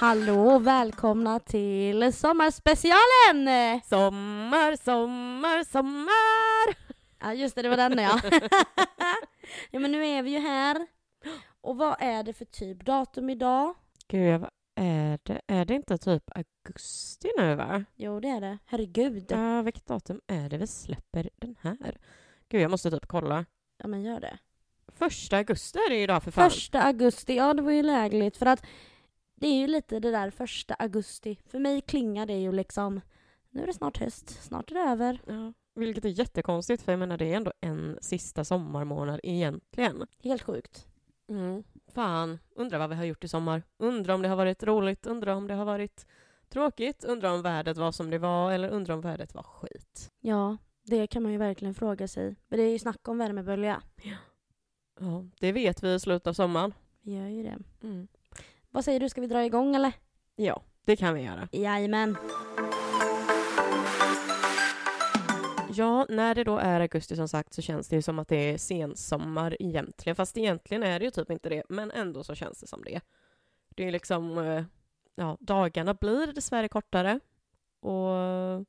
Hallå och välkomna till sommarspecialen! Sommar, sommar, sommar! Ja just det, det var den ja. ja men nu är vi ju här. Och vad är det för typ datum idag? Gud, vad är det? Är det inte typ augusti nu va? Jo det är det. Herregud. Ja, vilket datum är det vi släpper den här? Gud, jag måste typ kolla. Ja men gör det. Första augusti är det ju idag för fan. Första augusti, ja det var ju lägligt för att det är ju lite det där första augusti. För mig klingar det ju liksom, nu är det snart höst, snart är det över. Ja, vilket är jättekonstigt för jag menar det är ändå en sista sommarmånad egentligen. Helt sjukt. Mm. Fan, undrar vad vi har gjort i sommar. Undrar om det har varit roligt, undrar om det har varit tråkigt, undrar om vädret var som det var eller undrar om vädret var skit. Ja, det kan man ju verkligen fråga sig. Men det är ju snack om värmebölja. Ja, det vet vi i slutet av sommaren. Vi gör ju det. Mm. Vad säger du, ska vi dra igång eller? Ja, det kan vi göra. Jajamän. Ja, när det då är augusti som sagt så känns det ju som att det är sensommar egentligen. Fast egentligen är det ju typ inte det, men ändå så känns det som det. Det är liksom, eh, ja, dagarna blir dessvärre kortare. Och,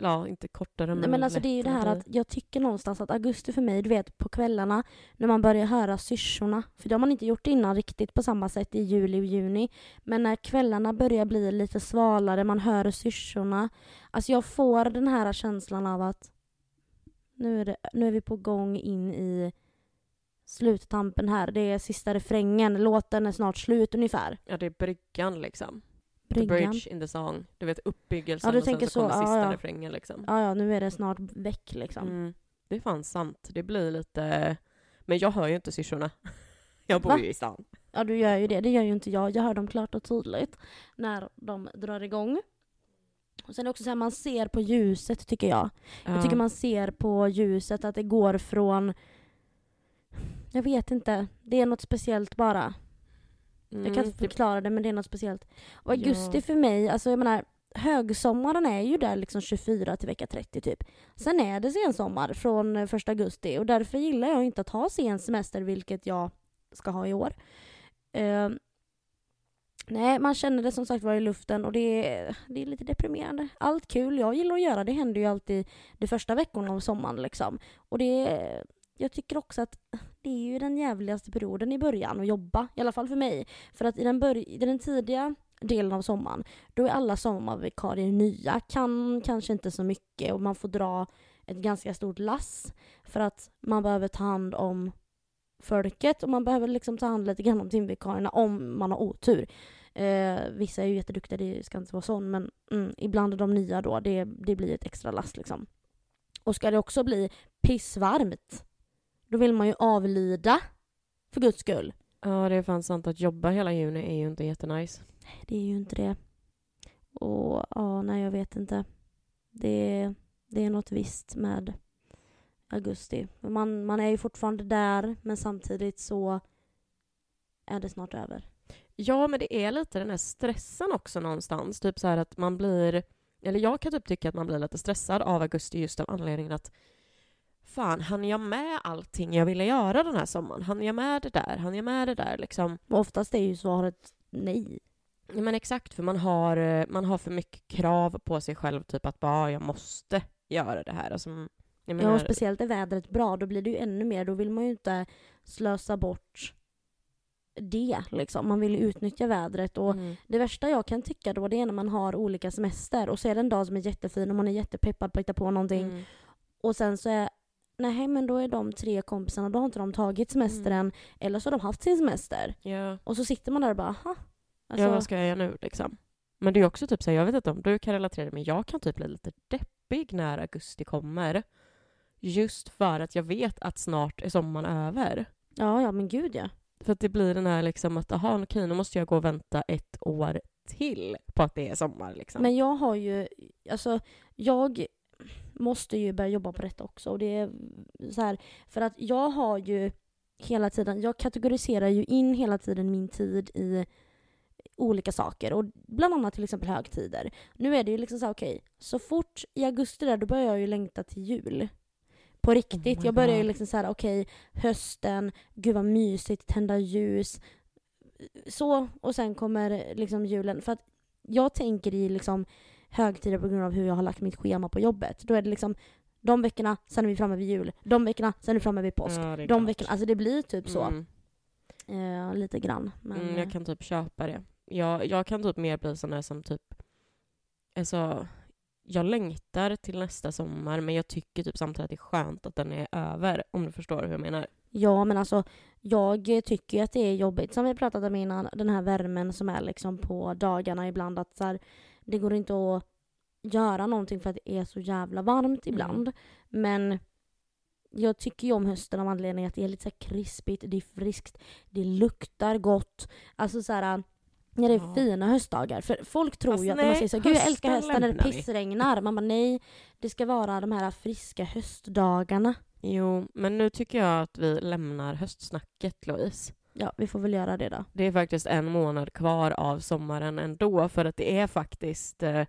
ja, inte kortare men Nej, men alltså det är ju det här att jag tycker någonstans att augusti för mig, du vet på kvällarna när man börjar höra syrsorna, för det har man inte gjort innan riktigt på samma sätt i juli och juni, men när kvällarna börjar bli lite svalare, man hör syrsorna, alltså jag får den här känslan av att nu är, det, nu är vi på gång in i sluttampen här, det är sista refrängen, låten är snart slut ungefär. Ja, det är bryggan liksom. The bridge in the song. Du vet uppbyggelsen Ja, du och sen så kommer så, ja, sista ja. refrängen liksom. Ja, ja, nu är det snart väck liksom. Mm. Det är fan sant. Det blir lite... Men jag hör ju inte syrsorna. Jag bor Va? ju i stan. Ja, du gör ju det. Det gör ju inte jag. Jag hör dem klart och tydligt när de drar igång. Och sen är det också så här, man ser på ljuset tycker jag. Jag tycker man ser på ljuset att det går från... Jag vet inte. Det är något speciellt bara. Jag kan Mm, inte det- förklara det men det är något speciellt. Och augusti Ja. för mig, alltså jag menar högsommaren är ju där liksom 24 till vecka 30 typ. Sen är det sensommar från eh, första augusti och därför gillar jag inte att ha sen semester vilket jag ska ha i år. Eh, nej, man känner det som sagt var i luften och det är, det är lite deprimerande. Allt kul jag gillar att göra det händer ju alltid de första veckorna av sommaren liksom. Och det är, jag tycker också att det är ju den jävligaste perioden i början att jobba, i alla fall för mig. För att i den, bör- i den tidiga delen av sommaren, då är alla sommarvikarier nya, kan kanske inte så mycket och man får dra ett ganska stort lass för att man behöver ta hand om folket och man behöver liksom ta hand lite grann om timvikarierna om man har otur. Eh, vissa är ju jätteduktiga, det ska inte vara sån, men mm, ibland är de nya då, det, det blir ett extra last liksom. Och ska det också bli pissvarmt, då vill man ju avlida, för guds skull. Ja, det är fan sant att jobba hela juni är ju inte jättenice. Det är ju inte det. Och ja, nej jag vet inte. Det, det är något visst med augusti. Man, man är ju fortfarande där, men samtidigt så är det snart över. Ja, men det är lite den här stressen också någonstans. Typ så här att man blir... Eller jag kan typ tycka att man blir lite stressad av augusti just av anledningen att Fan, hann jag med allting jag ville göra den här sommaren? Hann jag med det där? Hann jag med det där liksom? Oftast är ju svaret nej. Ja, men exakt, för man har, eh, man har för mycket krav på sig själv, typ att bara jag måste göra det här. Alltså, jag Ja, menar, och speciellt är vädret bra, då blir det ju ännu mer. Då vill man ju inte slösa bort det liksom. Man vill ju utnyttja vädret och mm, Det värsta jag kan tycka då det är när man har olika semester och så är det en dag som är jättefin och man är jättepeppad på att hitta på någonting mm. och sen så är nej men då är de tre kompisarna, då har inte de tagit semestern Mm. eller så har de haft sin semester. Ja. Och så sitter man där och bara, aha. Alltså, ja, vad ska jag göra nu liksom? Men det är också typ så här, jag vet inte om du kan relatera men jag kan typ bli lite deppig när augusti kommer. Just för att jag vet att snart är sommaren över. ja, ja men gud ja. För att det blir den här liksom att, aha, okej, nu måste jag gå och vänta ett år till på att det är sommar liksom. Men jag har ju, alltså jag måste ju börja jobba på detta också och det är så här, för att jag har ju hela tiden, jag kategoriserar ju in hela tiden min tid i olika saker och bland annat till exempel högtider. Nu är det ju liksom så här, okej, så fort i augusti där då börjar jag ju längta till jul. På riktigt. Oh jag börjar ju liksom så här, okej, hösten, gud vad mysigt, tända ljus, så, och sen kommer liksom julen. För att jag tänker i liksom högtider på grund av hur jag har lagt mitt schema på jobbet. Då är det liksom de veckorna, sen är vi framme vid jul. De veckorna, sen är vi framme vid påsk. Ja, de klart. veckorna, alltså det blir typ så. Mm. Eh, lite grann. Men, Mm, eh, jag kan typ köpa det. Jag, jag kan typ mer bli sån där som typ... Alltså, jag längtar till nästa sommar men jag tycker typ samtidigt att det är skönt att den är över. Om du förstår hur jag menar. Ja, men alltså jag tycker ju att det är jobbigt. Som vi pratat om innan, den här värmen som är liksom på dagarna ibland. Att så här, det går inte att göra någonting för att det är så jävla varmt Mm. ibland. Men jag tycker ju om hösten av anledning att det är lite så krispigt, det är friskt, det luktar gott. Alltså så här, när det är Ja. fina höstdagar. För folk tror Fast ju att när man nej, säger så gud jag älskar hösten när det lämnar vi." pissregnar. Man bara nej, det ska vara de här friska höstdagarna. Jo, men nu tycker jag att vi lämnar höstsnacket Louise. Ja, vi får väl göra det då. Det är faktiskt en månad kvar av sommaren ändå för att det är faktiskt... Eh,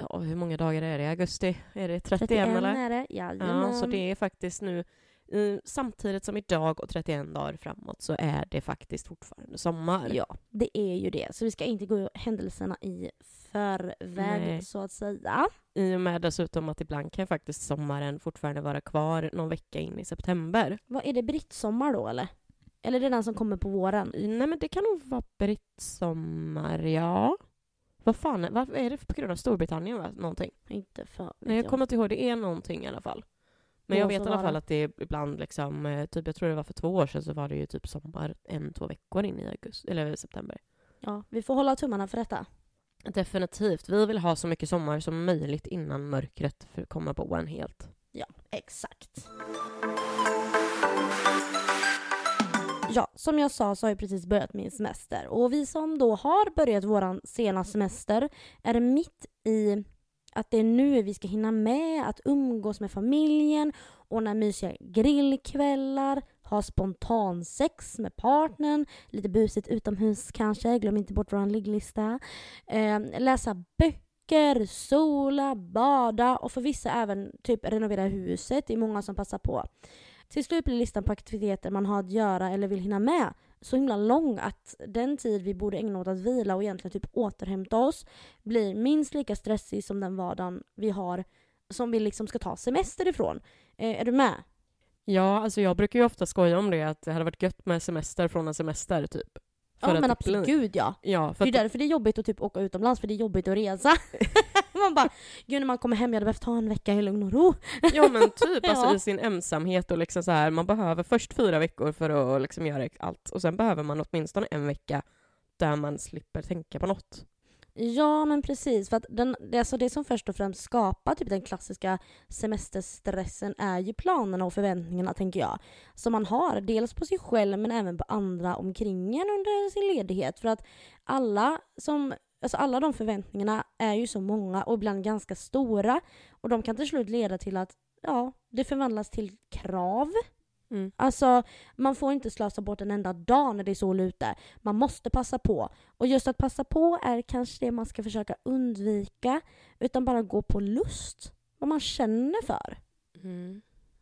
ja, hur många dagar är det i augusti? Är det 31, 31 eller? är det, Ja, så det är faktiskt nu eh, samtidigt som idag och 31 dagar framåt så är det faktiskt fortfarande sommar. Ja, det är ju det. Så vi ska inte gå händelserna i förväg Nej. så att säga. I och med dessutom att ibland kan faktiskt sommaren fortfarande vara kvar någon vecka in i september. Vad är det brittsommar då eller? Eller är det den som kommer på våren? Nej men det kan nog vara brittsommar, ja. Vad fan, vad är det på grund av Storbritannien va? Någonting? Inte för Nej, jag kommer inte ihåg, det är någonting i alla fall. Men jag vet i alla fall att det är ibland liksom, eh, typ jag tror det var för två år sedan så var det ju typ sommar en, två veckor in i augusti, eller september. Ja, vi får hålla tummarna för detta. Definitivt. Vi vill ha så mycket sommar som möjligt innan mörkret kommer på en helt. Exakt. Ja, som jag sa så har jag precis börjat min semester. Och vi som då har börjat våran sena semester är mitt i att det är nu vi ska hinna med att umgås med familjen, ordna mysiga grillkvällar, ha spontansex med partnern, lite busigt utomhus kanske, glöm inte bort vår ligglista. Eh, läsa böcker, sola, bada och för vissa även typ renovera huset. Det är många som passar på. Till slut blir listan på aktiviteter man har att göra eller vill hinna med så himla lång att den tid vi borde ägna åt att vila och egentligen typ återhämta oss blir minst lika stressig som den vardagen vi har som vi liksom ska ta semester ifrån. Eh, är du med? Ja, alltså jag brukar ju ofta skoja om det, att det hade varit gött med semester från en semester typ. För ja men det blir- absolut ja. Ja, Det för är att, därför det är jobbigt att typ åka utomlands för det är jobbigt att resa. man bara, gud när man kommer hem jag hade behövt ta en vecka i lugn och ro. ja men typ alltså Ja. i sin ensamhet och liksom så här, man behöver först fyra veckor för att liksom göra allt och sen behöver man åtminstone en vecka där man slipper tänka på något. Ja, men precis. För att den, det, alltså det som först och främst skapar typ den klassiska semesterstressen är ju planerna och förväntningarna, tänker jag. Som man har, dels på sig själv men även på andra omkring en under sin ledighet. För att alla som Alltså alla de förväntningarna är ju så många och ibland ganska stora. Och de kan till slut leda till att ja, det förvandlas till krav. Mm. Alltså, man får inte slösa bort en enda dag när det är sol ute. Man måste passa på. Och just att passa på är kanske det man ska försöka undvika. Utan bara gå på lust. Vad man känner för.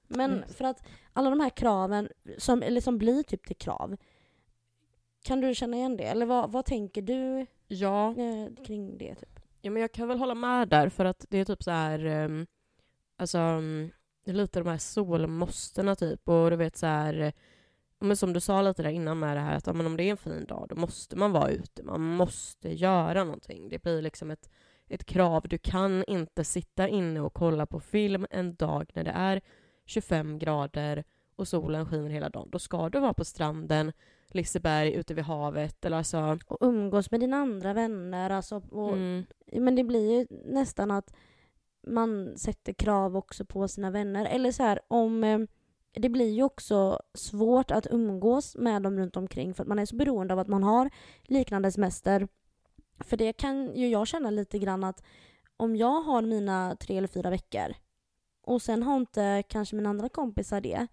Men Mm. för att alla de här kraven som, eller som blir typ till krav. Kan du känna igen det? Eller vad, vad tänker du Ja, eh, kring det? Typ? Ja, men jag kan väl hålla med där, för att det är typ så här... Um, alltså, um, det är lite de här solmåstena typ, och du vet så här... Men som du sa lite där innan med det här, att ja, men om det är en fin dag, då måste man vara ute. Man måste göra någonting. Det blir liksom ett, ett krav. Du kan inte sitta inne och kolla på film en dag när det är 25 grader och solen skiner hela dagen. Då ska du vara på stranden, Liseberg, ute vid havet, eller alltså... Och umgås med dina andra vänner. Alltså, och, Mm. Men det blir ju nästan att man sätter krav också på sina vänner. Eller så här, om... eh, Det blir ju också svårt att umgås med dem runt omkring för att man är så beroende av att man har liknande semester. För det kan ju jag känna lite grann att om jag har mina tre eller fyra veckor och sen har inte kanske mina andra kompisar det.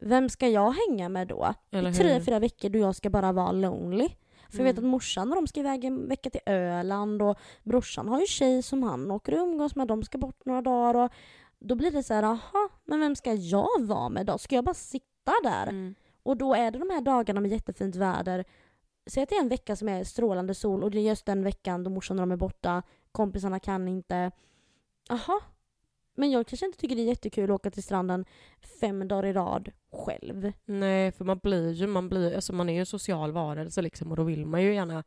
Vem ska jag hänga med då? Eller I tre, fyra veckor då jag ska bara vara lonely. För jag vet Mm. att morsan och de ska iväg en vecka till Öland och brorsan har ju tjej som han åker och umgås med. De ska bort några dagar och då blir det så här, aha, men vem ska jag vara med då? Ska jag bara sitta där Mm. Och då är det de här dagarna med jättefint väder. Säg att det är en vecka som är strålande sol och det är just den veckan då morsan och de är borta, kompisarna kan inte. Aha. Men jag kanske inte tycker det är jättekul att åka till stranden fem dagar i rad själv. Nej, för man blir ju, man blir, alltså man är ju en social varelse liksom och då vill man ju gärna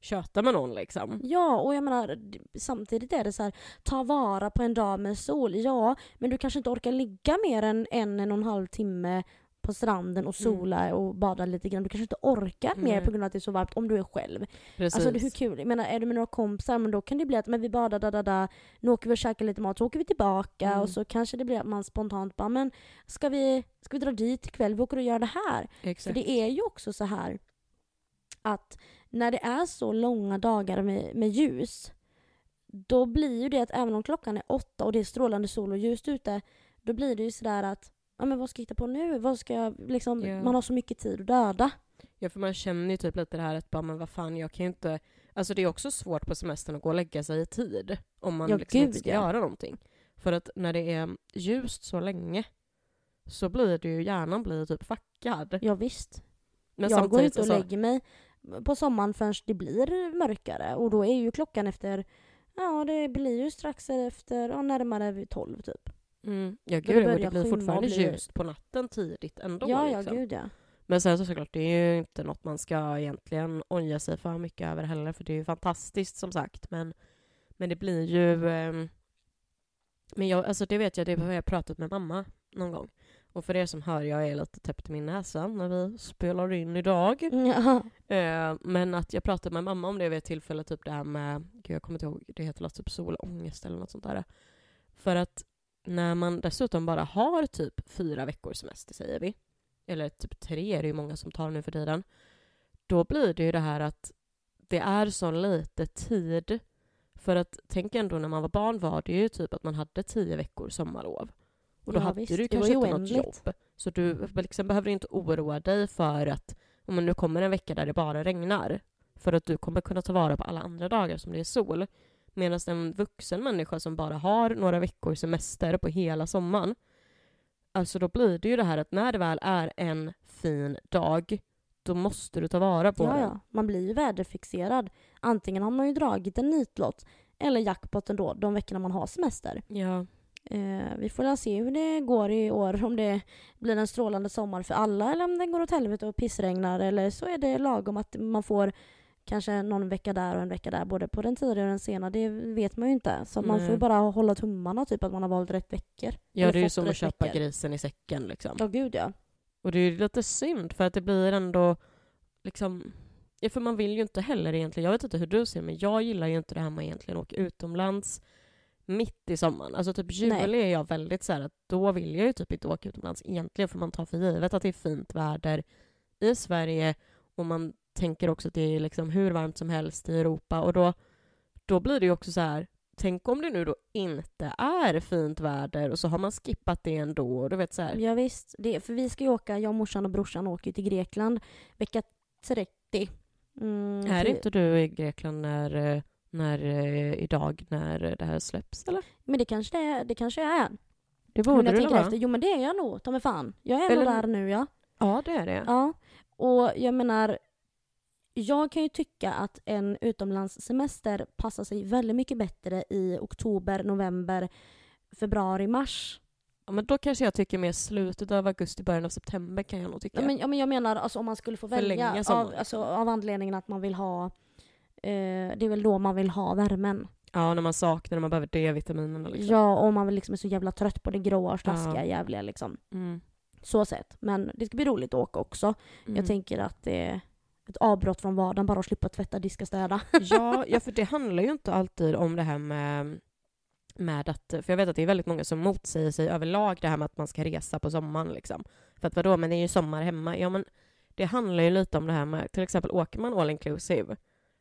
köta med någon liksom. Ja, och jag menar samtidigt är det så här, ta vara på en dag med sol. Ja, men du kanske inte orkar ligga mer än en, en och en halv timme på stranden och sola och bada lite grann. Du kanske inte orkar mer Nej. på grund av att det är så varmt om du är själv. Precis. Alltså hur kul? Jag menar, är du med några kompisar, men då kan det bli att men vi badar, da, da, da. nu åker vi och käkar lite mat, så åker vi tillbaka Mm. och så kanske det blir att man spontant bara, men ska vi, ska vi dra dit ikväll? Vi åker och gör det här. Exakt. För det är ju också så här att när det är så långa dagar med, med ljus, då blir ju det att även om klockan är åtta och det är strålande sol och ljust ute, då blir det ju sådär att Ja men vad ska jag hitta på nu? Vad ska jag, liksom, Ja. Man har så mycket tid att döda. Ja, för man känner ju typ lite det här att bara, men vad fan, jag kan ju inte... Alltså det är också svårt på semestern att gå och lägga sig i tid om man Ja, liksom inte gud, ska ja. göra någonting. För att när det är ljust så länge så blir det ju, hjärnan blir typ fuckad. Ja, visst. Men jag går inte och alltså- lägger mig på sommaren förrän det blir mörkare och då är ju klockan efter Ja det blir ju strax efter, ja, närmare vid tolv typ. Mm, ja det gud, börjar det blir fortfarande bli- ljust på natten tidigt ändå. ja ja liksom. gud ja. Men sen så såklart, det är ju inte något man ska egentligen oja sig för mycket över heller, för det är ju fantastiskt som sagt. Men, men det blir ju... ehm, men jag, alltså det vet jag, det har jag pratat med mamma någon gång. Och för er som hör, jag är lite täppt i min näsa när vi spelar in idag. ja. Eh, men att jag pratade med mamma om det vid ett tillfälle, typ det här med, gud jag kommer inte ihåg, det heter typ solångest eller något sånt där. För att när man dessutom bara har typ fyra veckors semester säger vi, eller typ tre är det ju många som tar nu för tiden, då blir det ju det här att det är så lite tid. För att tänk ändå när man var barn var det ju typ att man hade tio veckors sommarlov. Och då Ja, hade visst, du kanske inte något jobb. Så du liksom behöver inte oroa dig för att om nu kommer en vecka där det bara regnar. För att du kommer kunna ta vara på alla andra dagar som det är sol. Medan en vuxen människa som bara har några veckors semester på hela sommaren. Alltså då blir det ju det här att när det väl är en fin dag, då måste du ta vara på ja, den. ja. Man blir ju väderfixerad. Antingen har man ju dragit en nitlott eller jackpotten då, de veckorna man har semester. Ja. Eh, vi får se hur det går i år, om det blir en strålande sommar för alla eller om den går åt helvete och pissregnar eller så är det lagom att man får kanske någon vecka där och en vecka där, både på den tidiga och den sena. Det vet man ju inte. Så att man får ju Nej. bara hålla tummarna typ att man har valt rätt veckor. Ja, det är ju som att köpa veckor. grisen i säcken liksom. Ja, gud ja. Och det är ju lite synd för att det blir ändå liksom Ja, för man vill ju inte heller egentligen, jag vet inte hur du ser men jag gillar ju inte det här med egentligen åka utomlands mitt i sommaren. Alltså typ juli är jag väldigt så här att då vill jag ju typ inte åka utomlands egentligen för man tar för givet att det är fint väder i Sverige och man tänker också att det är liksom hur varmt som helst i Europa och då, då blir det ju också så här Tänk om det nu då inte är fint väder och så har man skippat det ändå. Och du vet så här, Ja, visst. Det, för vi ska ju åka, jag, morsan och brorsan åker till Grekland vecka 30. Mm, Är inte du i Grekland när, när, eh, idag när det här släpps eller? Men det kanske det, är- det kanske jag är. Det Men borde jag du vara. jo men det är jag nog, ta mig fan. Jag är Eller- nog där nu ja. Ja, det är det. Ja. Och jag menar, jag kan ju tycka att en utomlandssemester passar sig väldigt mycket bättre i oktober, november, februari, mars. Ja, men då kanske jag tycker mer slutet av augusti, början av september kan jag nog tycka. Ja, men, ja, men jag menar alltså, om man skulle få välja av, alltså, av anledningen att man vill ha eh, det är väl då man vill ha värmen. Ja, när man saknar, när man behöver D-vitaminerna liksom. Ja, och man liksom är så jävla trött på det gråa slaskiga Ja. jävliga liksom. Mm. Så sett. Men det ska bli roligt att åka också. Mm. Jag tänker att det ett avbrott från vardagen, bara att slippa tvätta, diska, städa. ja, ja, för det handlar ju inte alltid om det här med, med att... För jag vet att det är väldigt många som motsäger sig överlag det här med att man ska resa på sommaren. Liksom. För att vadå, men det är ju sommar hemma. Ja, men det handlar ju lite om det här med, till exempel åker man all inclusive.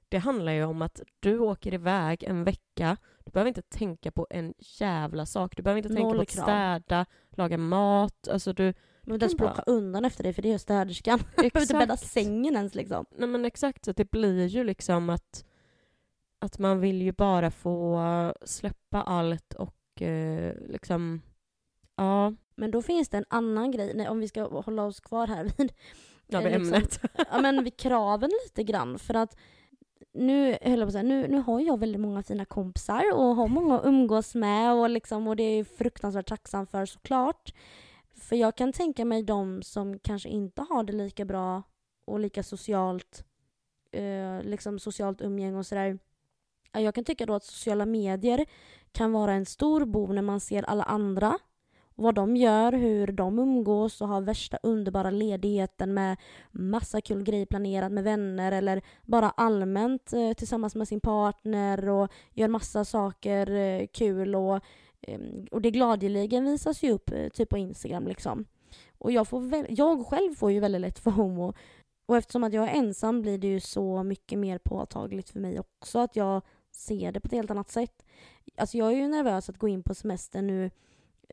Det handlar ju om att du åker iväg en vecka. Du behöver inte tänka på en jävla sak. Du behöver inte tänka Noll på att krav. städa, laga mat. Alltså du... Men inte ens plocka undan efter dig för det gör städerskan. Du behöver inte bädda sängen ens liksom. Nej men exakt, så det blir ju liksom att, att man vill ju bara få släppa allt och eh, liksom Ja, Men då finns det en annan grej, nej, om vi ska hålla oss kvar här vid, ja Eh, vid liksom- ämnet. ja, men vid kraven lite grann. För att nu, höll jag på att säga, nu, nu har jag väldigt många fina kompisar och har många att umgås med och, liksom, och det är jag fruktansvärt tacksam för såklart. För jag kan tänka mig de som kanske inte har det lika bra och lika socialt, eh, liksom socialt umgänge och sådär. Jag kan tycka då att sociala medier kan vara en stor bov när man ser alla andra vad de gör, hur de umgås och har värsta underbara ledigheten med massa kul grejer planerat med vänner eller bara allmänt eh, tillsammans med sin partner och gör massa saker eh, kul och, Ehm, och det gladeligen visas ju upp eh, typ på Instagram liksom. Och jag, får väl, jag själv får ju väldigt lätt för homo. och eftersom att jag är ensam blir det ju så mycket mer påtagligt för mig också att jag ser det på ett helt annat sätt. Alltså jag är ju nervös att gå in på semester nu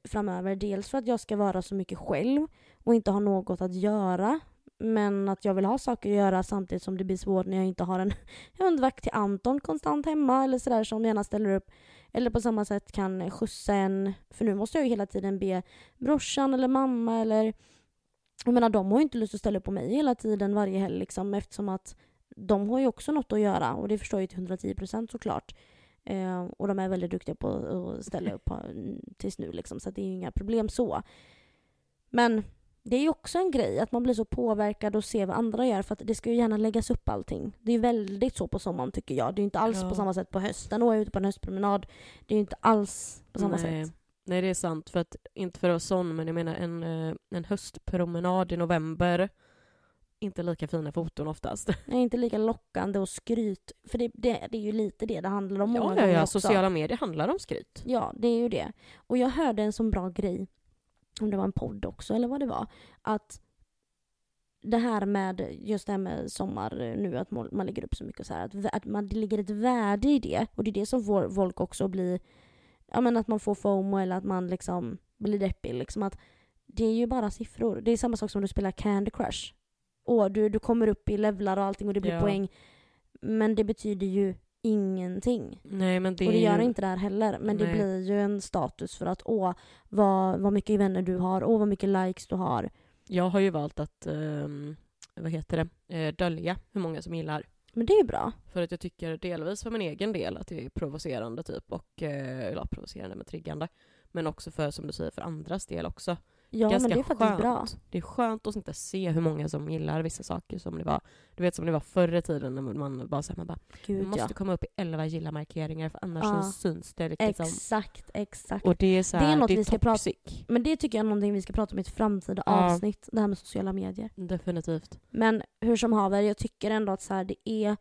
framöver. Dels för att jag ska vara så mycket själv och inte ha något att göra. Men att jag vill ha saker att göra samtidigt som det blir svårt när jag inte har en hundvakt till Anton konstant hemma eller sådär som gärna ställer upp. Eller på samma sätt kan skjutsa en, för nu måste jag ju hela tiden be brorsan eller mamma eller jag menar de har ju inte lust att ställa upp på mig hela tiden varje helg liksom eftersom att de har ju också något att göra och det förstår jag ju till 110% såklart. Eh, och de är väldigt duktiga på att ställa upp på, mm, tills nu liksom, så att det är ju inga problem så. Men det är ju också en grej att man blir så påverkad och ser vad andra gör för att det ska ju gärna läggas upp allting. Det är väldigt så på sommaren tycker jag. Det är ju inte alls Ja. på samma sätt på hösten och är jag ute på en höstpromenad. Det är ju inte alls på samma Nej. sätt. Nej, det är sant. För att, inte för att vara sån, men jag menar en, eh, en höstpromenad i november, inte lika fina foton oftast. Är inte lika lockande och skryt. För det, det, det är ju lite det det handlar om många Ja, ja, ja. Sociala medier handlar om skryt. Ja, det är ju det. Och jag hörde en sån bra grej, om det var en podd också eller vad det var, att det här med just det här med sommar nu, att man lägger upp så mycket och så här, att, att man, det ligger ett värde i det. Och det är det som får folk också bli, ja men att man får FOMO eller att man liksom blir deppig liksom att det är ju bara siffror. Det är samma sak som du spelar Candy Crush. Och du, du kommer upp i levlar och allting och det blir Ja. poäng. Men det betyder ju ingenting. Nej, men det Och det gör ju... inte det här heller. Men det Nej. blir ju en status för att åh, vad, vad mycket vänner du har, åh vad mycket likes du har. Jag har ju valt att, ehm, vad heter det, eh, dölja hur många som gillar. Men det är ju bra. För att jag tycker delvis för min egen del att det är provocerande typ, och, eh, eller provocerande men triggande. Men också för, som du säger, för andras del också. Ja, Ganska men det är faktiskt skönt. bra. Det är skönt att inte se hur många som gillar vissa saker som det var. Du vet som det var förr i tiden när man bara såhär, man bara, Gud måste ja. komma upp i 11 gilla-markeringar för annars Ja. så syns det liksom. Exakt, exakt. Och det är så Det är något det är vi ska prata- toxic. Men det tycker jag är någonting vi ska prata om i ett framtida Ja. avsnitt, det här med sociala medier. Definitivt. Men hur som haver, jag tycker ändå att så här, det är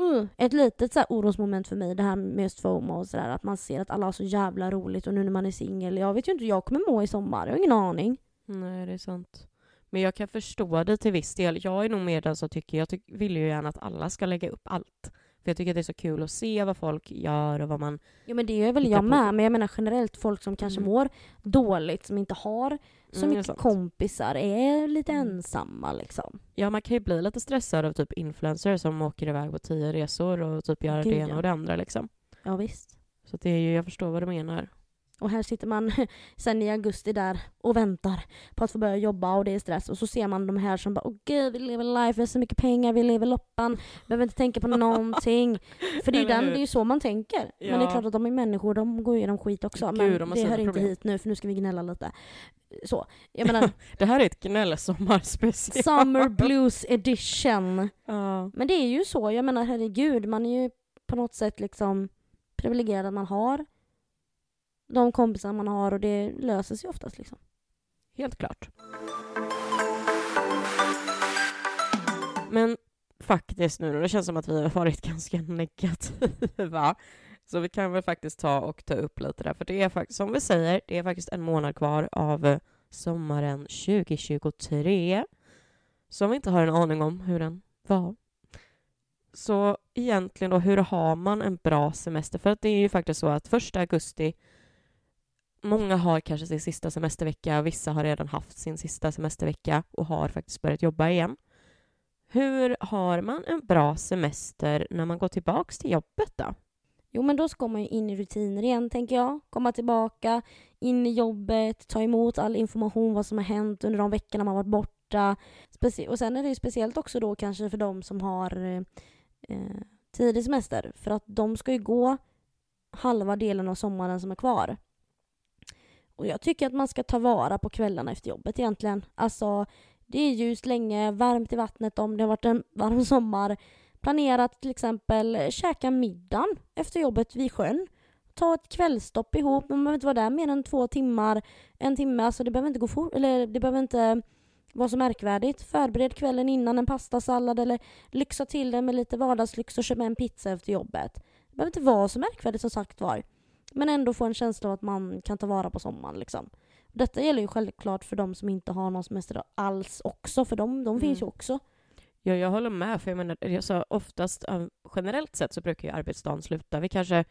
uh, ett litet så här orosmoment för mig det här med just FOMO och sådär. Att man ser att alla har så jävla roligt och nu när man är singel, jag vet ju inte hur jag kommer må i sommar, jag har ingen aning. Nej, det är sant. Men jag kan förstå det till viss del. Jag är nog mer den som tycker, jag tyck, vill ju gärna att alla ska lägga upp allt. För jag tycker att det är så kul att se vad folk gör och vad man... Jo men det gör väl jag på. med, men jag menar generellt folk som kanske Mm. mår dåligt, som inte har så Mm, är mycket sant. kompisar, är lite Mm. ensamma liksom. Ja, man kan ju bli lite stressad av typ influencers som åker iväg på tio resor och typ gör Gud, det ena ja. och det andra liksom. Ja visst. Så det är ju, jag förstår vad du menar. Och här sitter man sen i augusti där och väntar på att få börja jobba och det är stress. Och så ser man de här som bara åh gud vi lever life, vi har så mycket pengar, vi lever loppan, behöver inte tänka på någonting. För det är ju den, det är ju så man tänker. Men det är Ja. klart att de är människor, de går igenom skit också. Gud, men det hör inte problem. hit nu för nu ska vi gnälla lite. Så, jag menar Det här är ett gnällsommarspecial. Summer Blues edition. Ja. Men det är ju så, jag menar herregud, man är ju på något sätt liksom privilegierad att man har de kompisar man har och det löser sig oftast liksom. Helt klart. Men faktiskt nu, det känns som att vi har varit ganska negativa. Så vi kan väl faktiskt ta och ta upp lite där. För det är faktiskt, som vi säger, det är faktiskt en månad kvar av eh, sommaren 2023. Som vi inte har en aning om hur den var. Så egentligen då, hur har man en bra semester? För att det är ju faktiskt så att första augusti Många har kanske sin sista semestervecka, vissa har redan haft sin sista semestervecka och har faktiskt börjat jobba igen. Hur har man en bra semester när man går tillbaks till jobbet då? Jo men då ska man ju in i rutiner igen tänker jag. Komma tillbaka, in i jobbet, ta emot all information vad som har hänt under de veckorna man varit borta. Specie- och sen är det ju speciellt också då kanske för de som har eh, eh, tidig semester. För att de ska ju gå halva delen av sommaren som är kvar. Och jag tycker att man ska ta vara på kvällarna efter jobbet egentligen. Alltså, det är ljust länge, varmt i vattnet om det har varit en varm sommar. Planera att till exempel käka middagen efter jobbet vid sjön. Ta ett kvällstopp ihop, men man behöver inte vara där mer än två timmar, en timme. Alltså det behöver inte gå fort, eller det behöver inte vara så märkvärdigt. Förbered kvällen innan en pastasallad eller lyxa till det med lite vardagslyx och köp med en pizza efter jobbet. Det behöver inte vara så märkvärdigt som sagt var. Men ändå få en känsla av att man kan ta vara på sommaren. Liksom. Detta gäller ju självklart för de som inte har någon semester alls också, för de, de finns ju Mm. också. Ja, jag håller med. För jag menar, alltså, oftast, eh, generellt sett så brukar ju arbetsdagen sluta vid kanske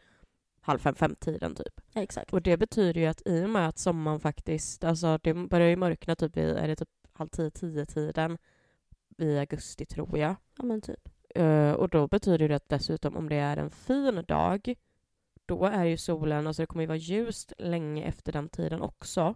halv fem, fem-tiden typ. Ja, exakt. Och det betyder ju att i och med att sommaren faktiskt, alltså det börjar ju mörkna typ vid, är det typ halv tio, tio-tiden i augusti tror jag. Ja men typ. Eh, och då betyder det att dessutom om det är en fin dag, då är ju solen, alltså det kommer ju vara ljust länge efter den tiden också.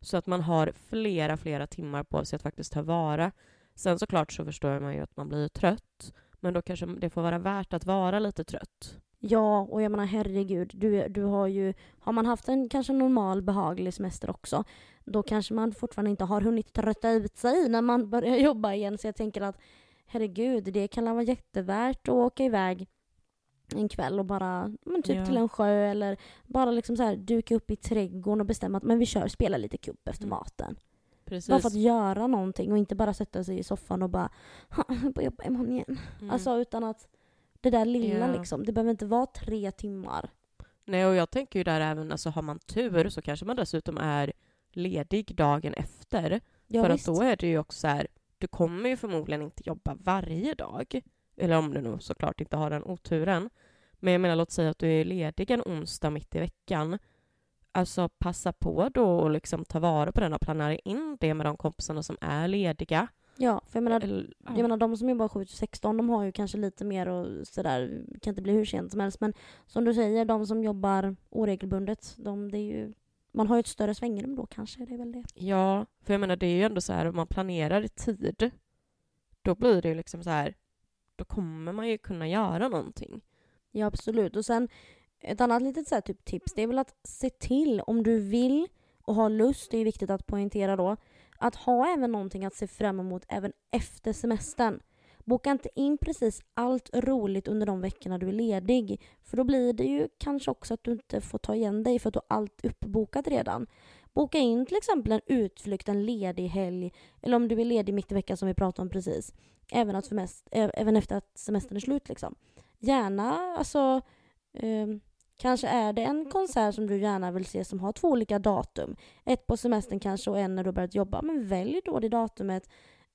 Så att man har flera, flera timmar på sig att faktiskt ta vara. Sen såklart så förstår man ju att man blir trött, men då kanske det får vara värt att vara lite trött. Ja, och jag menar herregud, du, du har ju... Har man haft en kanske normal behaglig semester också, då kanske man fortfarande inte har hunnit trötta ut sig när man börjar jobba igen. Så jag tänker att herregud, det kan vara jättevärt att åka iväg en kväll och bara, men typ Ja. till en sjö eller bara liksom så här duka upp i trädgården och bestämma att men vi kör, spela lite kupp efter Mm. maten. Precis. Bara för att göra någonting och inte bara sätta sig i soffan och bara, "Ha, jag får jobba imorgon igen. Mm. Alltså utan att det där lilla Ja. liksom, det behöver inte vara tre timmar. Nej, och jag tänker ju där även, alltså har man tur så kanske man dessutom är ledig dagen efter. Ja, för visst. att då är det ju också så här, du kommer ju förmodligen inte jobba varje dag. Eller om du nu såklart inte har den oturen. Men jag menar, låt säga att du är ledig en onsdag mitt i veckan. Alltså passa på då och liksom ta vara på den och planera in det med de kompisarna som är lediga. Ja, för jag menar, Eller- ja. jag menar de som jobbar 7 till 16 de har ju kanske lite mer och sådär, kan inte bli hur sent som helst. Men som du säger, de som jobbar oregelbundet, de, det är ju, man har ju ett större svängrum då kanske, det är väl det. Ja, för jag menar det är ju ändå så här om man planerar i tid, då blir det ju liksom så här, då kommer man ju kunna göra någonting. Ja absolut. Och sen ett annat litet så här, typ tips det är väl att se till om du vill och har lust, det är viktigt att poängtera då, att ha även någonting att se fram emot även efter semestern. Boka inte in precis allt roligt under de veckorna du är ledig. För då blir det ju kanske också att du inte får ta igen dig för att du har allt uppbokat redan. Boka in till exempel en utflykt, en ledig helg eller om du är ledig mitt i veckan som vi pratade om precis. Även, att semest- ä- även efter att semestern är slut liksom gärna, alltså ehm, kanske är det en konsert som du gärna vill se som har två olika datum. Ett på semestern kanske och en när du har börjat jobba. Men välj då det datumet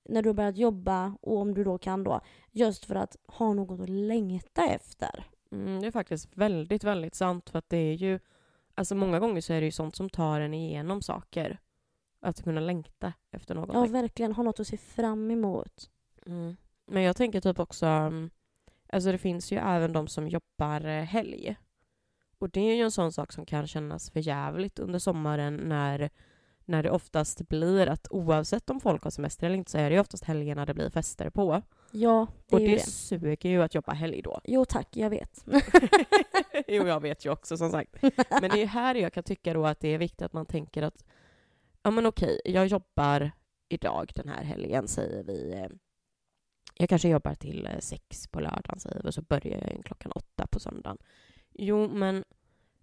när du har börjat jobba och om du då kan då. Just för att ha något att längta efter. Mm, det är faktiskt väldigt, väldigt sant för att det är ju, alltså många gånger så är det ju sånt som tar en igenom saker. Att kunna längta efter Ja, någonting. verkligen. Ha något att se fram emot. Mm. Men jag tänker typ också, mm, alltså det finns ju även de som jobbar eh, helg. Och det är ju en sån sak som kan kännas för jävligt under sommaren när, när det oftast blir att oavsett om folk har semester eller inte så är det ju oftast helgerna det blir fester på. Ja, det Och är ju det det. suger ju att jobba helg då. Jo tack, jag vet. jo, jag vet ju också som sagt. Men det är här jag kan tycka då att det är viktigt att man tänker att ja men okej, jag jobbar idag den här helgen säger vi. Jag kanske jobbar till eh, sex på lördagen säger vi och så börjar jag klockan åtta på söndagen. Jo, men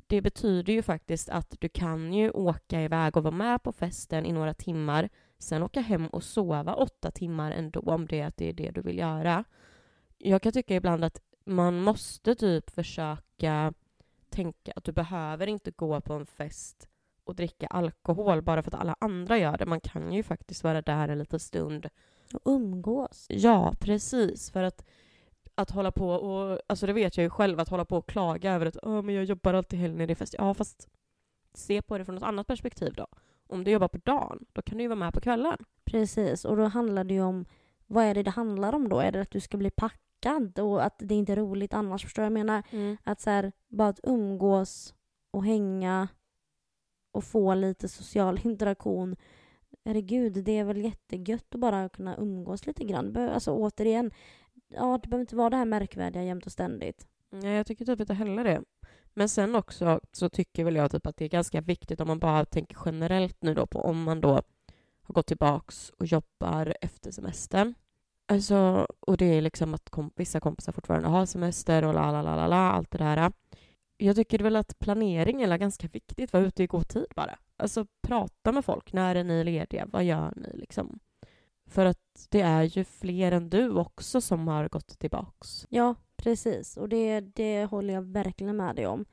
det betyder ju faktiskt att du kan ju åka iväg och vara med på festen i några timmar, sen åka hem och sova åtta timmar ändå om det är att det är det du vill göra. Jag kan tycka ibland att man måste typ försöka tänka att du behöver inte gå på en fest och dricka alkohol bara för att alla andra gör det. Man kan ju faktiskt vara där en liten stund. Och umgås. Ja, precis. För att, att hålla på och, alltså det vet jag ju själv, att hålla på och klaga över att Åh, men jag jobbar alltid helgen när det är fest. Ja, fast se på det från ett annat perspektiv då. Om du jobbar på dagen, då kan du ju vara med på kvällen. Precis, och då handlar det ju om vad är det det handlar om då? Är det att du ska bli packad och att det inte är roligt annars. Förstår vad jag menar? Mm. Att så här, bara att umgås och hänga och få lite social interaktion. Herregud, det är väl jättegött att bara kunna umgås lite grann. Alltså återigen, ja, det behöver inte vara det här märkvärdiga jämt och ständigt. Nej, jag tycker typ inte heller det. Men sen också så tycker väl jag typ att det är ganska viktigt om man bara tänker generellt nu då på om man då har gått tillbaks och jobbar efter semestern. Alltså, och det är liksom att kom, vissa kompisar fortfarande har semester och la la la la la, allt det där. Jag tycker väl att planering är ganska viktigt, Var ute i god tid bara. Alltså prata med folk, när är ni lediga, vad gör ni liksom? För att det är ju fler än du också som har gått tillbaks. Ja, precis. Och det, det håller jag verkligen med dig om.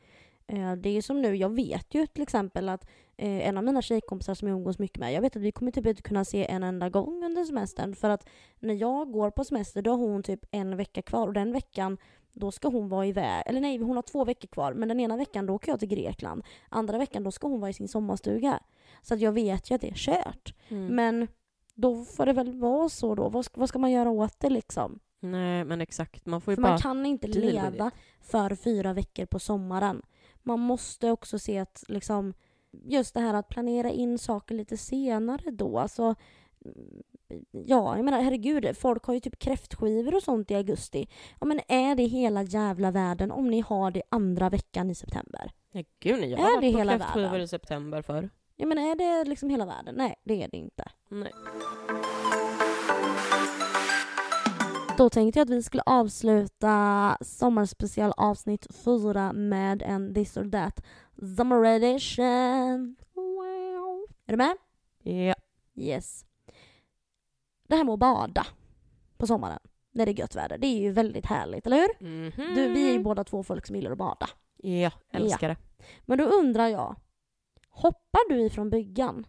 Eh, det är som nu, jag vet ju till exempel att eh, en av mina tjejkompisar som jag umgås mycket med, jag vet att vi kommer typ inte kunna se en enda gång under semestern för att när jag går på semester då har hon typ en vecka kvar och den veckan då ska hon vara iväg, eller nej hon har två veckor kvar men den ena veckan då åker jag till Grekland. Andra veckan då ska hon vara i sin sommarstuga. Så att jag vet ju att det är kört. Mm. Men då får det väl vara så då. Vad ska, vad ska man göra åt det liksom? Nej, men exakt. Man får ju För bara... man kan inte leva för fyra veckor på sommaren. Man måste också se att liksom, just det här att planera in saker lite senare då. Alltså, ja, jag menar herregud, folk har ju typ kräftskivor och sånt i augusti. Ja men är det hela jävla världen om ni har det andra veckan i september? Nej, gud nej. Jag Är har varit det på hela kräftskivor världen? i september för. Jag menar är det liksom hela världen? Nej, det är det inte. Nej. Då tänkte jag att vi skulle avsluta sommarspecial avsnitt 4 med en This or That Summer Edition. Wow. Är du med? Ja. Yes. Det här med att bada på sommaren när det är gött väder, det är ju väldigt härligt, eller hur? Mhm. Du, vi är ju båda två folk som gillar att bada. Ja, älskar det. Men då undrar jag, hoppar du ifrån bryggan?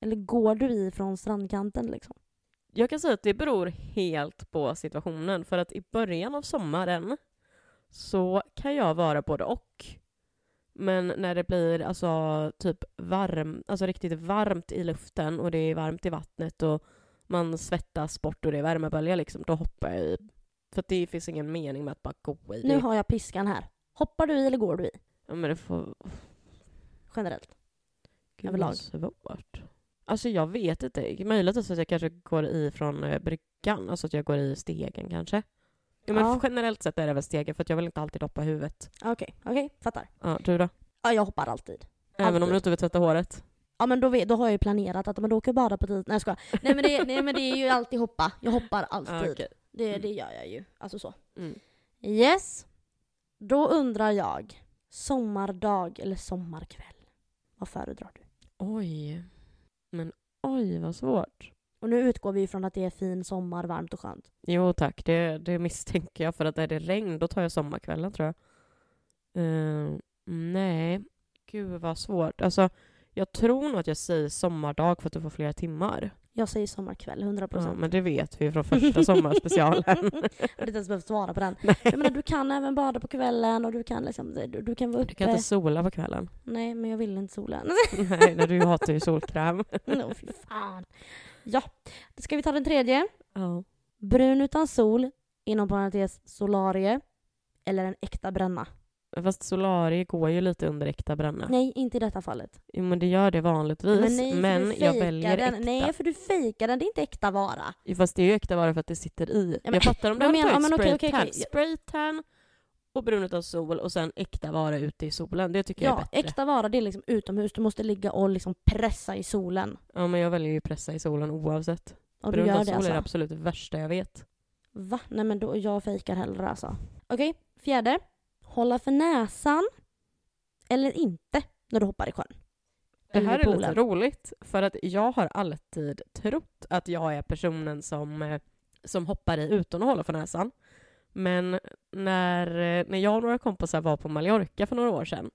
Eller går du ifrån strandkanten liksom? Jag kan säga att det beror helt på situationen. För att i början av sommaren så kan jag vara både och. Men när det blir alltså typ varm, alltså riktigt varmt i luften och det är varmt i vattnet och man svettas bort och det är värmebölja liksom, då hoppar jag i. För att det finns ingen mening med att bara gå i. Nu har jag piskan här. Hoppar du i eller går du i? ja, men det får... Generellt. Gud, Överlag. svårt. Alltså jag vet inte. Möjligtvis att jag kanske går i från eh, bryggan, alltså att jag går i stegen kanske. Ja, men Ja. generellt sett är det väl stegen för att jag vill inte alltid hoppa huvudet. Okej, okej, fattar. Ja, du då? Ja, jag hoppar alltid. Även om Alltid. du inte vill tvätta håret? Ja men då, vet, då har jag ju planerat att men då åker jag bada på tid. Nej jag skojar. Nej men det, nej men det är ju alltid hoppa. Jag hoppar alltid. Ja, okej. det, Mm. det gör jag ju. Alltså så. Mm. Yes. Då undrar jag. Sommardag eller sommarkväll? Vad föredrar du? Oj. Men oj vad svårt. Och nu utgår vi från att det är fin sommar, varmt och skönt. Jo tack, det, det misstänker jag för att är det regn då tar jag sommarkvällen tror jag. Eh, nej, gud vad svårt. Alltså jag tror nog att jag säger sommardag för att du får flera timmar. Jag säger sommarkväll, 100%. Ja, men det vet vi från första sommarspecialen. Jag hade inte ens behövt svara på den. Nej. Jag menar, du kan även bada på kvällen och du kan liksom, du, du kan vara Du kan uppe. inte sola på kvällen. Nej, men jag vill inte sola. Nej, när du hatar ju solkräm. no, fy fan. Ja, då ska vi ta den tredje. Ja. Brun utan sol, inom parentes solarie, eller en äkta bränna. Fast solarier går ju lite under äkta bränna. Nej, inte i detta fallet. Jo, men det gör det vanligtvis. Men nej, men jag väljer den. äkta. Nej, för du fejkar den. Det är inte äkta vara. Jo, Fast det är ju äkta bara för att det sitter i. Ja, men- jag fattar om du hade menar- tagit ja, men spraytan. Spraytan och brun utan sol och sen äkta vara ute i solen. Det tycker jag är Ja, bättre. äkta vara det är liksom utomhus. Du måste ligga och liksom pressa i solen. Ja, men jag väljer ju pressa i solen oavsett. Och brun det sol alltså? är det absolut värsta jag vet. Va? Nej men då, jag fejkar hellre alltså. Okej, fjärde. Hålla för näsan. Eller inte när du hoppar i sjön. Det här är lite roligt, för att jag har alltid trott att jag är personen som, eh, som hoppar i utan att hålla för näsan. Men när, eh, när jag och några kompisar var på Mallorca för några år sedan,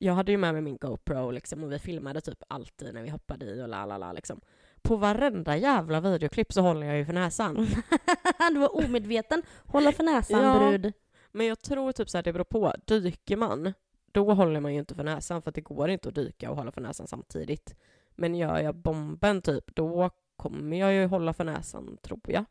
jag hade ju med mig min GoPro liksom, och vi filmade typ alltid när vi hoppade i och la la la liksom. På varenda jävla videoklipp så håller jag ju för näsan. du var omedveten. Hålla för näsan Ja. brud. Men jag tror typ så här, det beror på. Dyker man, då håller man ju inte för näsan för att det går inte att dyka och hålla för näsan samtidigt. Men gör jag bomben typ, då kommer jag ju hålla för näsan, tror jag.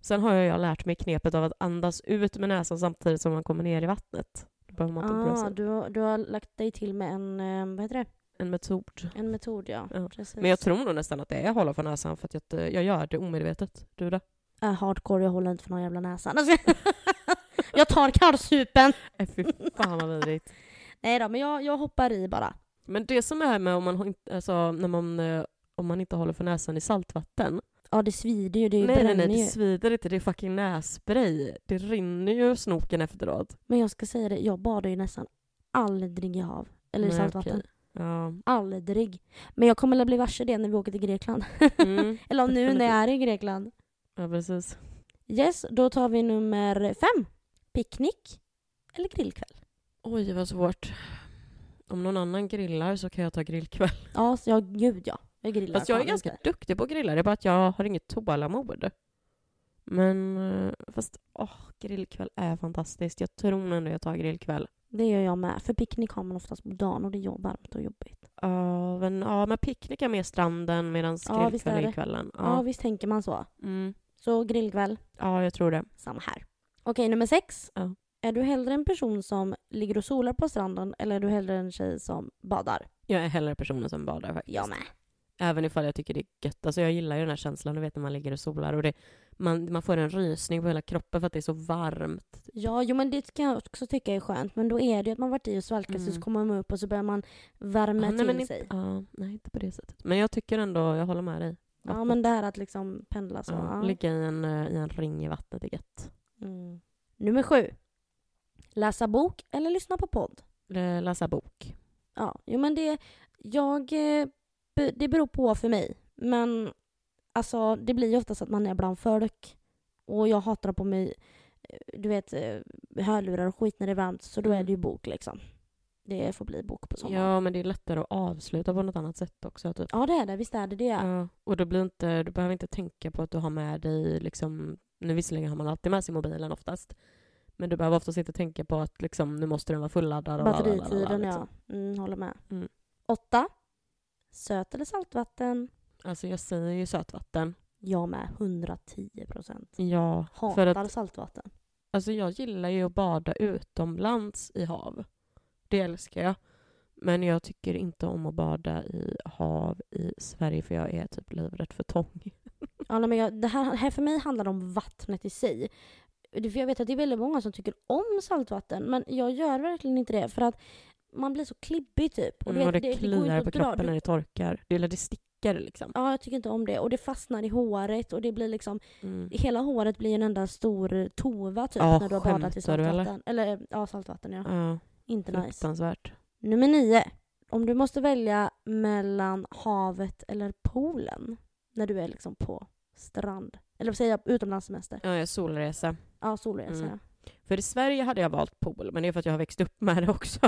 Sen har jag lärt mig knepet av att andas ut med näsan samtidigt som man kommer ner i vattnet. Då behöver man inte Ah, du, har- du har lagt dig till med en, eh, vad heter det? En metod. En metod ja. Ja. Men jag tror nog nästan att det är hålla för näsan för att jag, jag gör det omedvetet. Du då? Äh, hardcore, jag håller inte för någon jävla näsa. Jag tar kallsupen! Äh, fy fan vad vidrigt. Nej då, men jag, jag hoppar i bara. Men det som är med om man, alltså, när man, eh, om man inte håller för näsan i saltvatten. Ja det svider ju, det nej, nej, bränner nej, ju. det svider inte. Det är fucking nässpray. Det rinner ju snoken efteråt. Men jag ska säga det, jag badar ju nästan aldrig i hav. Eller i Nej, saltvatten. okej. Ja. Aldrig. Men jag kommer att bli varse det när vi åker till Grekland. Mm. Eller nu när jag är i Grekland. ja, precis. Yes, då tar vi nummer fem. Picknick eller grillkväll? Oj, vad svårt. Om någon annan grillar så kan jag ta grillkväll. Ja, så jag, gud ja. Jag grillar Fast jag är ganska inte. duktig på att grilla, det är bara att jag har inget tålamod. Men eh, fast åh, grillkväll är fantastiskt. Jag tror ändå jag tar grillkväll. Det gör jag med. För picknick har man oftast på dagen och det är varmt och jobbigt. Ja, men, ja, men picknick är mer stranden medan Ja, är grillkväll är kvällen. Ja, Ja. visst tänker man så. Mm. Så grillkväll, ja, jag tror det. samma här. Okej, nummer sex. Ja. Är du hellre en person som ligger och solar på stranden eller är du hellre en tjej som badar? Jag är hellre personen som badar faktiskt. Jag med. Även ifall jag tycker det är gött. Alltså jag gillar ju den här känslan, du vet när man ligger och solar och det, man, man får en rysning på hela kroppen för att det är så varmt. Ja, jo men det kan jag också tycka är skönt. Men då är det ju att man varit i och svalkat Mm. så kommer man upp och så börjar man värma Ja, till nej, sig. inte, ja, nej, inte på det sättet. Men jag tycker ändå, jag håller med dig. Ja, Vattnet. men det här att liksom pendla så. Ja, Ja. Ligga i en, eh, i en ring i vattnet är gött. Mm. Nummer sju. Läsa bok eller lyssna på podd? Eller Läsa bok. Ja, jo men det, jag, eh, det beror på för mig. Men alltså det blir ju oftast att man är bland folk. Och jag hatar på mig, eh, du vet, eh, hörlurar och skit när det är varmt. Så då är Mm. det ju bok liksom. Det får bli bok på sommaren. Ja, men det är lättare att avsluta på något annat sätt också. Typ. Ja det är det, visst är det det. Ja, och då blir inte, du behöver inte tänka på att du har med dig, liksom, nu visserligen har man alltid med sig mobilen oftast, men du behöver oftast inte tänka på att liksom, nu måste den vara fulladdad. lalala, Batteritiden liksom. ja. Mm, håller med. Mm. Åtta. Söt eller saltvatten? Alltså jag säger ju sötvatten. Jag med, 110 procent. Ja, för Hatar att saltvatten. alltså jag gillar ju att bada utomlands i hav. Det älskar jag. Men jag tycker inte om att bada i hav i Sverige för jag är typ livrädd för tång. Ja, men jag, det här, här för mig handlar det om vattnet i sig. Det- För jag vet att det är väldigt många som tycker om saltvatten, men jag gör verkligen inte det för att man blir så klibbig typ. Och, du vet, det, går inte kliar på kroppen Du- när det torkar. Det, eller det sticker liksom. Ja, jag tycker inte om det. Och det fastnar i håret och det blir liksom, Mm. hela håret blir en enda stor tova typ Ja, när du har badat i du, saltvatten. Eller? ja, saltvatten ja. Ja, Inte nice. Nummer nio. Om du måste välja mellan havet eller poolen när du är liksom på strand. Eller vad säger jag? Utomlandssemester. Ja, solresa. Ja, solresa. Mm. För i Sverige hade jag valt pool, men det är för att jag har växt upp med det också.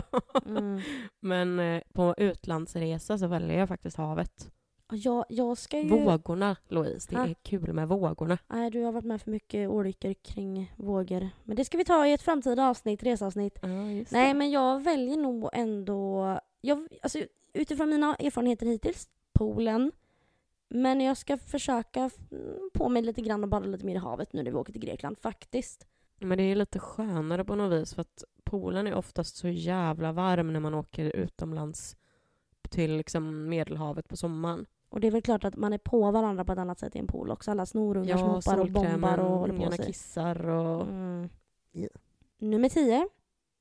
Mm. men eh, på utlandsresa så väljer jag faktiskt havet. Jag, jag ska ju... Vågorna, Louise. Det Ah. är kul med vågorna. Nej, du har varit med för mycket olyckor kring vågor. Men det ska vi ta i ett framtida avsnitt, reseavsnitt. Just Nej, det. men jag väljer nog ändå... Jag, alltså, utifrån mina erfarenheter hittills, poolen. Men jag ska försöka på mig lite grann och bada lite mer i havet nu när vi åker till Grekland, faktiskt. Men det är lite skönare på något vis för att poolen är oftast så jävla varm när man åker utomlands till liksom Medelhavet på sommaren. Och det är väl klart att man är på varandra på ett annat sätt i en pool också. Alla snorungar som Ja, hoppar och bombar och håller på sig. kissar och... Mm. Ja. Nummer 10.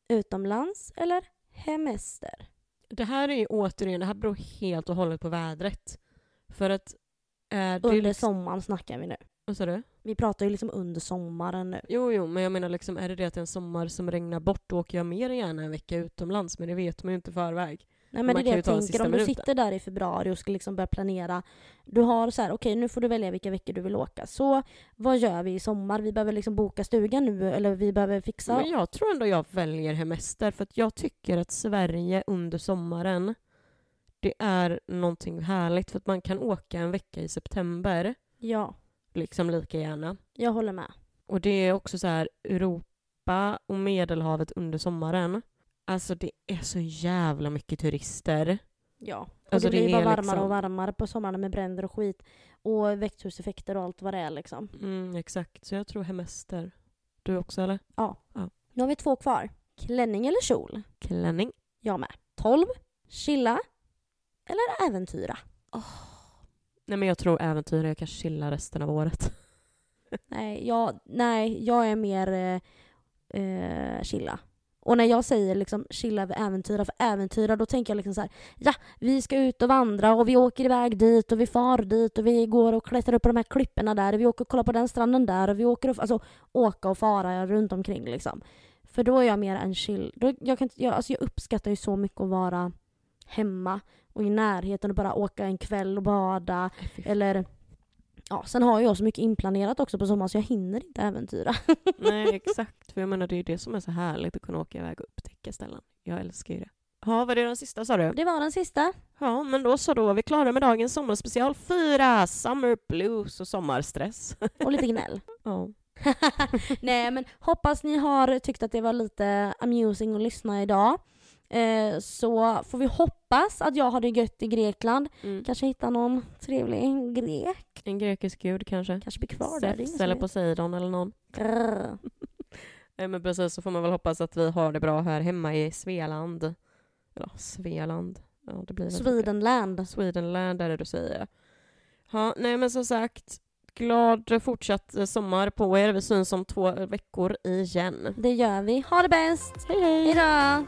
Utomlands eller hemester? Det här är ju återigen, det här beror helt och hållet på vädret. För att... Är det Under liksom, sommaren snackar vi nu. Vad sa du? Vi pratar ju liksom under sommaren nu. Jo, jo, men jag menar liksom, är det det att en sommar som regnar bort, då åker jag mer än gärna en vecka utomlands, men det vet man ju inte förväg. Nej Man men det är det jag tänker. Om du minuten. sitter där i februari och ska liksom börja planera. Du har så här, okej nu får du välja vilka veckor du vill åka. Så vad gör vi i sommar? Vi behöver liksom boka stugan nu eller vi behöver fixa. Men jag tror ändå jag väljer hemester, för att jag tycker att Sverige under sommaren, det är någonting härligt, för att man kan åka en vecka i september, Ja, liksom lika gärna. jag håller med. Och det är också så här, Europa och Medelhavet under sommaren. Alltså det är så jävla mycket turister. Ja. Och Alltså, det det blir bara är varmare liksom- och varmare på sommaren med bränder och skit. Och växthuseffekter och allt vad det är liksom. Mm, exakt, så jag tror hemester. Du också eller? Nu har vi två kvar. Klänning eller kjol? Klänning. Jag med. 12. Chilla. Eller äventyra? Nej men jag tror äventyr, jag kan chilla resten av året. Nej, jag, nej, jag är mer eh, eh, chilla. Och när jag säger liksom chilla över äventyra, för äventyra då tänker jag liksom så här, ja, vi ska ut och vandra och vi åker iväg dit och vi far dit och vi går och klättrar upp på de här klipporna där och vi åker och kollar på den stranden där och vi åker och, alltså åka och fara runt omkring liksom. För då är jag mer en chill, då, jag, kan, jag, alltså jag uppskattar ju så mycket att vara hemma och i närheten och bara åka en kväll och bada eller Ja, sen har jag så mycket inplanerat också på sommaren så jag hinner inte äventyra. Nej exakt, för jag menar det är ju det som är så härligt att kunna åka iväg och upptäcka ställen. Jag älskar ju det. Ja, var det den sista sa du? Det var den sista. Ja, men då så, då är vi klara med dagens sommarspecial 4, Summer Blues och sommarstress. Och lite gnäll. Ja. Nej men hoppas ni har tyckt att det var lite amusing att lyssna idag. Eh, så får vi hoppas att jag har det gött i Grekland. Mm. Kanske hitta någon trevlig grek. En grekisk gud kanske? Kanske blir kvar där. Zeus eller. Poseidon eller någon. Nej men precis, så får man väl hoppas att vi har det bra här hemma i Svealand. Ja, Svealand. Ja, det blir. Swedenland. Swedenland är det du säger. Ja, nej men som sagt, glad fortsatt eh, sommar på er. Vi syns om två veckor igen. Det gör vi. Ha det bäst! Hej hej! Hejdå!